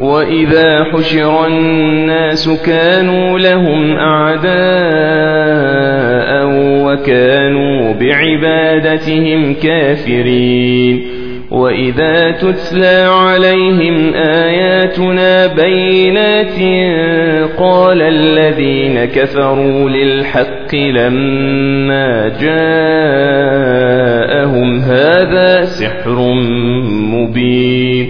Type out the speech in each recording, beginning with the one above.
وإذا حشر الناس كانوا لهم أعداء وكانوا بعبادتهم كافرين وإذا تتلى عليهم آياتنا بينات قال الذين كفروا للحق لما جاءهم هذا سحر مبين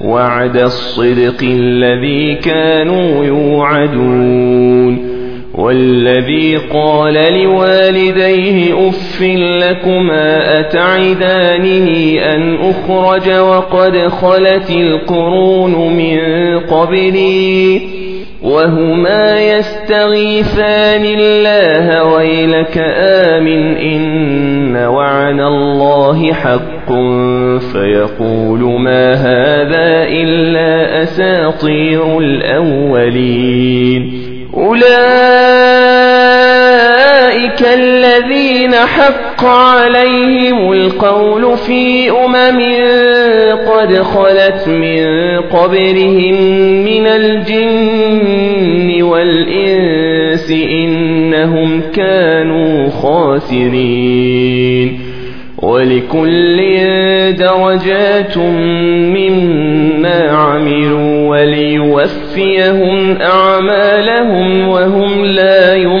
وعد الصدق الذي كانوا يوعدون والذي قال لوالديه أف لكما أتعدانه أن أخرج وقد خلت القرون من قبلي وهما يستغيثان الله ويلك آمن إن وعن الله حق فيقول ما هذا إلا أساطير الأولين. أولئك الذين حق عليهم القول في أمم قد خلت من قبلهم من الجن والإنس إنهم كانوا خاسرين ولكل درجات مما عملوا وليوفيهم أعمالهم وهم لا يظلمون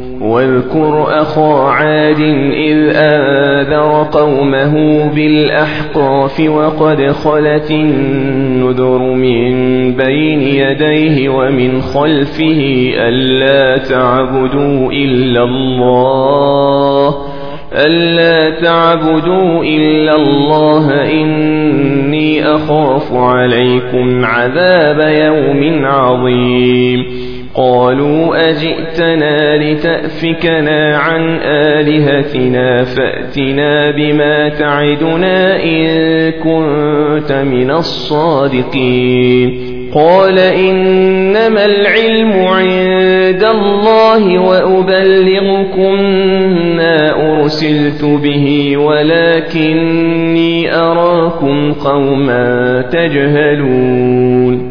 واذكر أخا عاد إذ آذر قومه بالأحقاف وقد خلت النذر من بين يديه ومن خلفه ألا تعبدوا إلا الله ألا تعبدوا إلا الله إني أخاف عليكم عذاب يوم عظيم قالوا أجئتنا لتأفكنا عن آلهتنا فأتنا بما تعدنا إن كنت من الصادقين. قال إنما العلم عند الله وأبلغكم ما أرسلت به ولكني أراكم قوما تجهلون.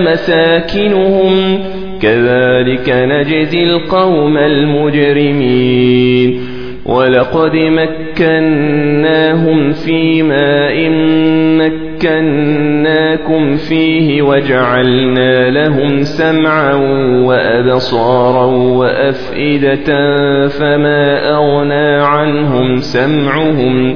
مساكنهم. كذلك نجزي القوم المجرمين. ولقد مكناهم في ماء مكناكم فيه وجعلنا لهم سمعا وأبصارا وأفئدة فما أغنى عنهم سمعهم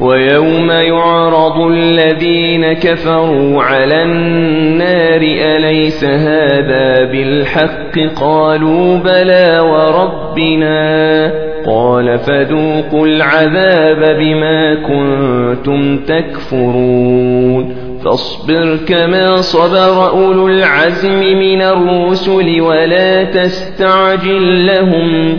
ويوم يعرض الذين كفروا على النار أليس هذا بالحق؟ قالوا بلى وربنا. قال فذوقوا العذاب بما كنتم تكفرون. فاصبر كما صبر أولو العزم من الرسل ولا تستعجل لهم.